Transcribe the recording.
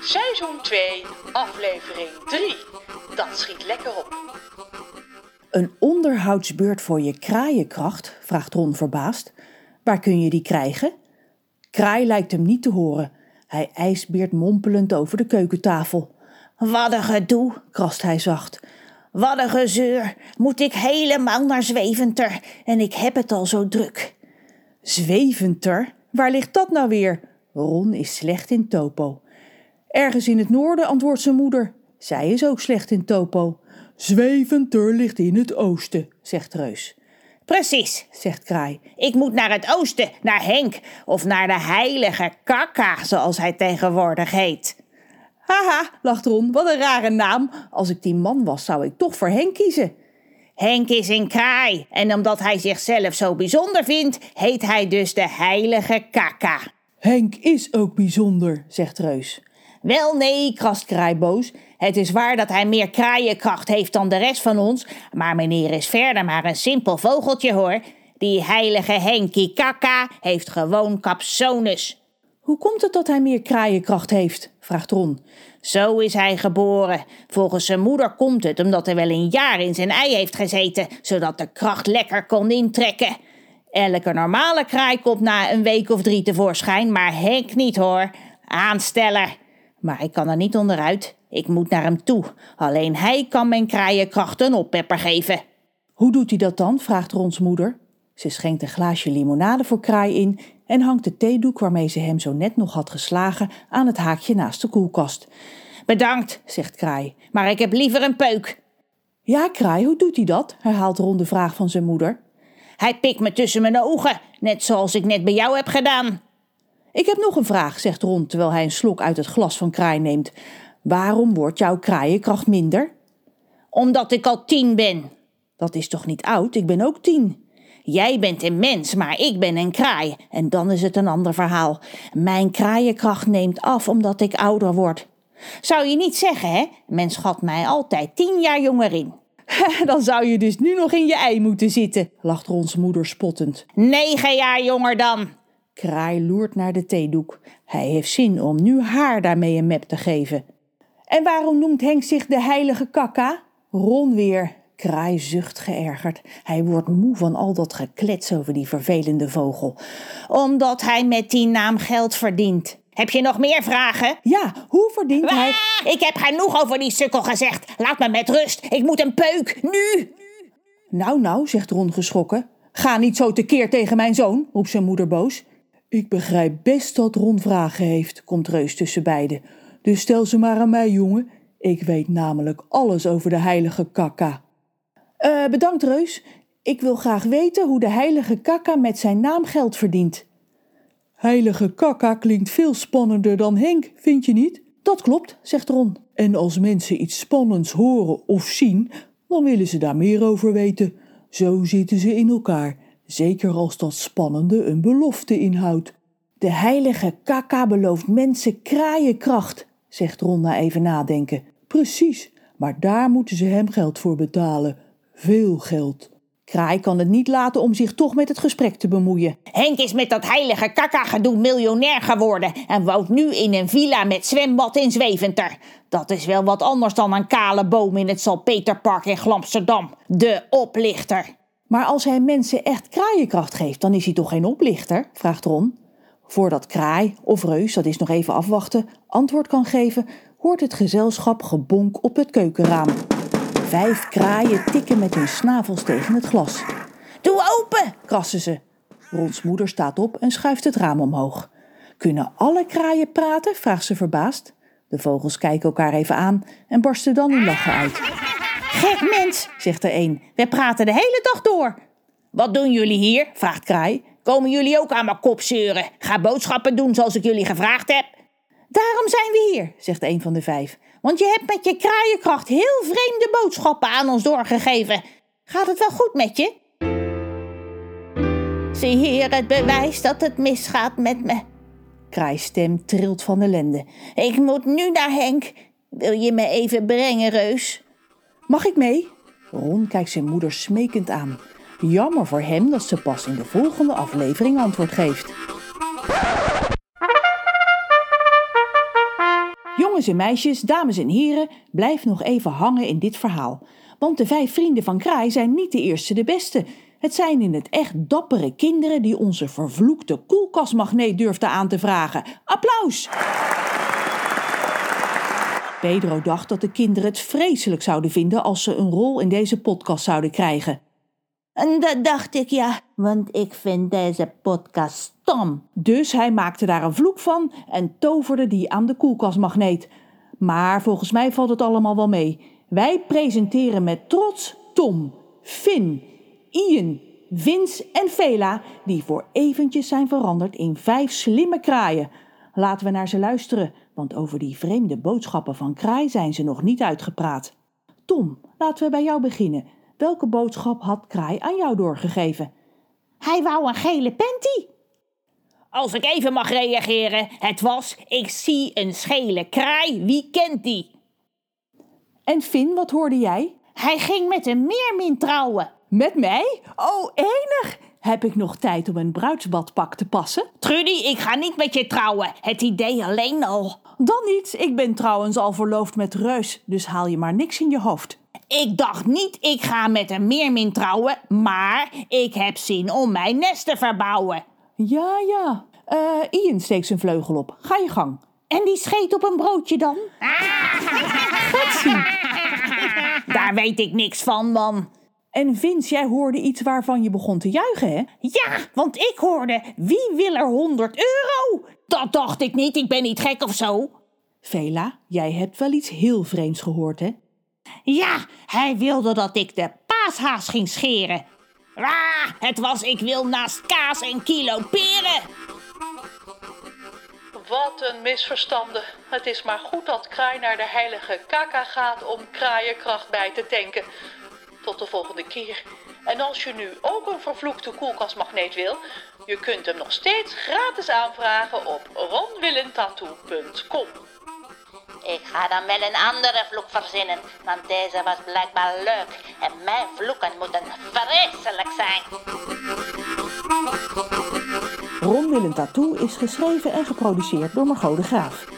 seizoen 2, aflevering 3. Dat schiet lekker op. Een onderhoudsbeurt voor je kraaienkracht? vraagt Ron verbaasd. Waar kun je die krijgen? Kraai lijkt hem niet te horen. Hij ijsbeert mompelend over de keukentafel. Wat een gedoe, krast hij zacht. Wat een gezeur. Moet ik helemaal naar Zweventer en ik heb het al zo druk. Zweventer? Waar ligt dat nou weer? Ron is slecht in topo. Ergens in het noorden, antwoordt zijn moeder. Zij is ook slecht in topo. Zweventer ligt in het oosten, zegt Reus. Precies, zegt Kraai. Ik moet naar het oosten, naar Henk, of naar de heilige Kaka, zoals hij tegenwoordig heet. Haha, lacht Ron, wat een rare naam. Als ik die man was, zou ik toch voor Henk kiezen. Henk is een kraai en omdat hij zichzelf zo bijzonder vindt, heet hij dus de heilige Kaka. Henk is ook bijzonder, zegt Reus. Wel nee, krast Kraai boos. Het is waar dat hij meer kraaienkracht heeft dan de rest van ons, maar meneer is verder maar een simpel vogeltje hoor. Die heilige Henkie Kaka heeft gewoon capsones. Hoe komt het dat hij meer kraaienkracht heeft? vraagt Ron. Zo is hij geboren. Volgens zijn moeder komt het omdat hij wel een jaar in zijn ei heeft gezeten, zodat de kracht lekker kon intrekken. Elke normale kraai komt na een week of drie tevoorschijn, maar Henk niet hoor. Aansteller. Maar ik kan er niet onderuit. Ik moet naar hem toe. Alleen hij kan mijn kraaienkracht een oppepper geven. Hoe doet hij dat dan? vraagt Rons moeder. Ze schenkt een glaasje limonade voor Kraai in en hangt de theedoek waarmee ze hem zo net nog had geslagen aan het haakje naast de koelkast. Bedankt, zegt Kraai, maar ik heb liever een peuk. Ja, Kraai, hoe doet hij dat? herhaalt Ron de vraag van zijn moeder. Hij pikt me tussen mijn ogen, net zoals ik net bij jou heb gedaan. Ik heb nog een vraag, zegt Ron terwijl hij een slok uit het glas van Kraai neemt. Waarom wordt jouw kraaienkracht minder? Omdat ik al tien ben. Dat is toch niet oud? Ik ben ook tien. Jij bent een mens, maar ik ben een kraai. En dan is het een ander verhaal. Mijn kraaienkracht neemt af omdat ik ouder word. Zou je niet zeggen, hè? Men schat mij altijd tien jaar jonger in. Dan zou je dus nu nog in je ei moeten zitten, lacht Rons moeder spottend. Negen jaar jonger dan. Kraai loert naar de theedoek. Hij heeft zin om nu haar daarmee een mep te geven. En waarom noemt Henk zich de heilige kakka? Ron weer. Kraai zucht geërgerd. Hij wordt moe van al dat geklets over die vervelende vogel. Omdat hij met die naam geld verdient. Heb je nog meer vragen? Ja, hoe verdient hij... Ik heb genoeg over die sukkel gezegd. Laat me met rust. Ik moet een peuk. Nu! Nou, nou, zegt Ron geschrokken. Ga niet zo tekeer tegen mijn zoon, roept zijn moeder boos. Ik begrijp best dat Ron vragen heeft, komt Reus tussen beiden. Dus stel ze maar aan mij, jongen. Ik weet namelijk alles over de heilige kakka. Uh, bedankt, Reus. Ik wil graag weten hoe de heilige kakka met zijn naam geld verdient. Heilige kakka klinkt veel spannender dan Henk, vind je niet? Dat klopt, zegt Ron. En als mensen iets spannends horen of zien, dan willen ze daar meer over weten. Zo zitten ze in elkaar, zeker als dat spannende een belofte inhoudt. De heilige kakka belooft mensen kraaienkracht, zegt Ron na even nadenken. Precies, maar daar moeten ze hem geld voor betalen. Veel geld. Kraai kan het niet laten om zich toch met het gesprek te bemoeien. Henk is met dat heilige kakka-gedoe miljonair geworden en woont nu in een villa met zwembad in Zweventer. Dat is wel wat anders dan een kale boom in het Salpeterpark in Glamsterdam. De oplichter. Maar als hij mensen echt kraaienkracht geeft, dan is hij toch geen oplichter? vraagt Ron. Voordat Kraai of Reus, dat is nog even afwachten, antwoord kan geven, hoort het gezelschap gebonk op het keukenraam. Vijf kraaien tikken met hun snavels tegen het glas. Doe open, krassen ze. Rons moeder staat op en schuift het raam omhoog. Kunnen alle kraaien praten? vraagt ze verbaasd. De vogels kijken elkaar even aan en barsten dan in lachen uit. Gek mens, zegt er een. We praten de hele dag door. Wat doen jullie hier? vraagt Kraai. Komen jullie ook aan mijn kop zeuren? Ga boodschappen doen zoals ik jullie gevraagd heb. Daarom zijn we hier, zegt een van de vijf. Want je hebt met je kraaienkracht heel vreemde boodschappen aan ons doorgegeven. Gaat het wel goed met je? Zie hier het bewijs dat het misgaat met me. Kraai stem trilt van ellende. Ik moet nu naar Henk. Wil je me even brengen, Reus? Mag ik mee? Ron kijkt zijn moeder smekend aan. Jammer voor hem dat ze pas in de volgende aflevering antwoord geeft. Jongens en meisjes, dames en heren, blijf nog even hangen in dit verhaal. Want de vijf vrienden van Kraai zijn niet de eerste de beste. Het zijn in het echt dappere kinderen die onze vervloekte koelkastmagneet durfden aan te vragen. Applaus! Pedro dacht dat de kinderen het vreselijk zouden vinden als ze een rol in deze podcast zouden krijgen. En dat dacht ik ja, want ik vind deze podcast stom. Dus hij maakte daar een vloek van en toverde die aan de koelkastmagneet. Maar volgens mij valt het allemaal wel mee. Wij presenteren met trots Tom, Finn, Ian, Vince en Vela, die voor eventjes zijn veranderd in vijf slimme kraaien. Laten we naar ze luisteren, want over die vreemde boodschappen van kraai zijn ze nog niet uitgepraat. Tom, laten we bij jou beginnen. Welke boodschap had kraai aan jou doorgegeven? Hij wou een gele panty. Als ik even mag reageren, het was: ik zie een schele kraai, wie kent die? En Finn, wat hoorde jij? Hij ging met een meermin trouwen. Met mij? Oh! Heb ik nog tijd om een bruidsbadpak te passen? Trudy, ik ga niet met je trouwen. Het idee alleen al. Dan niet. Ik ben trouwens al verloofd met Reus, dus haal je maar niks in je hoofd. Ik dacht niet, ik ga met een meermin trouwen, maar ik heb zin om mijn nest te verbouwen. Ja, ja. Eh, Ian steekt zijn vleugel op. Ga je gang. En die scheet op een broodje dan? Daar weet ik niks van, man. En Vince, jij hoorde iets waarvan je begon te juichen, hè? Ja, want ik hoorde, wie wil er 100 euro? Dat dacht ik niet, ik ben niet gek of zo. Vela, jij hebt wel iets heel vreemds gehoord, hè? Ja, hij wilde dat ik de paashaas ging scheren. Ah, het was ik wil naast kaas een kilo peren. Wat een misverstanden. Het is maar goed dat Kraai naar de heilige Kaka gaat om kraaienkracht bij te tanken. Tot de volgende keer. En als je nu ook een vervloekte koelkastmagneet wil, je kunt hem nog steeds gratis aanvragen op ronwillentattoo.com. Ik ga dan wel een andere vloek verzinnen, want deze was blijkbaar leuk. En mijn vloeken moeten vreselijk zijn. Ron Willem Tattoo is geschreven en geproduceerd door Margot de Graaf.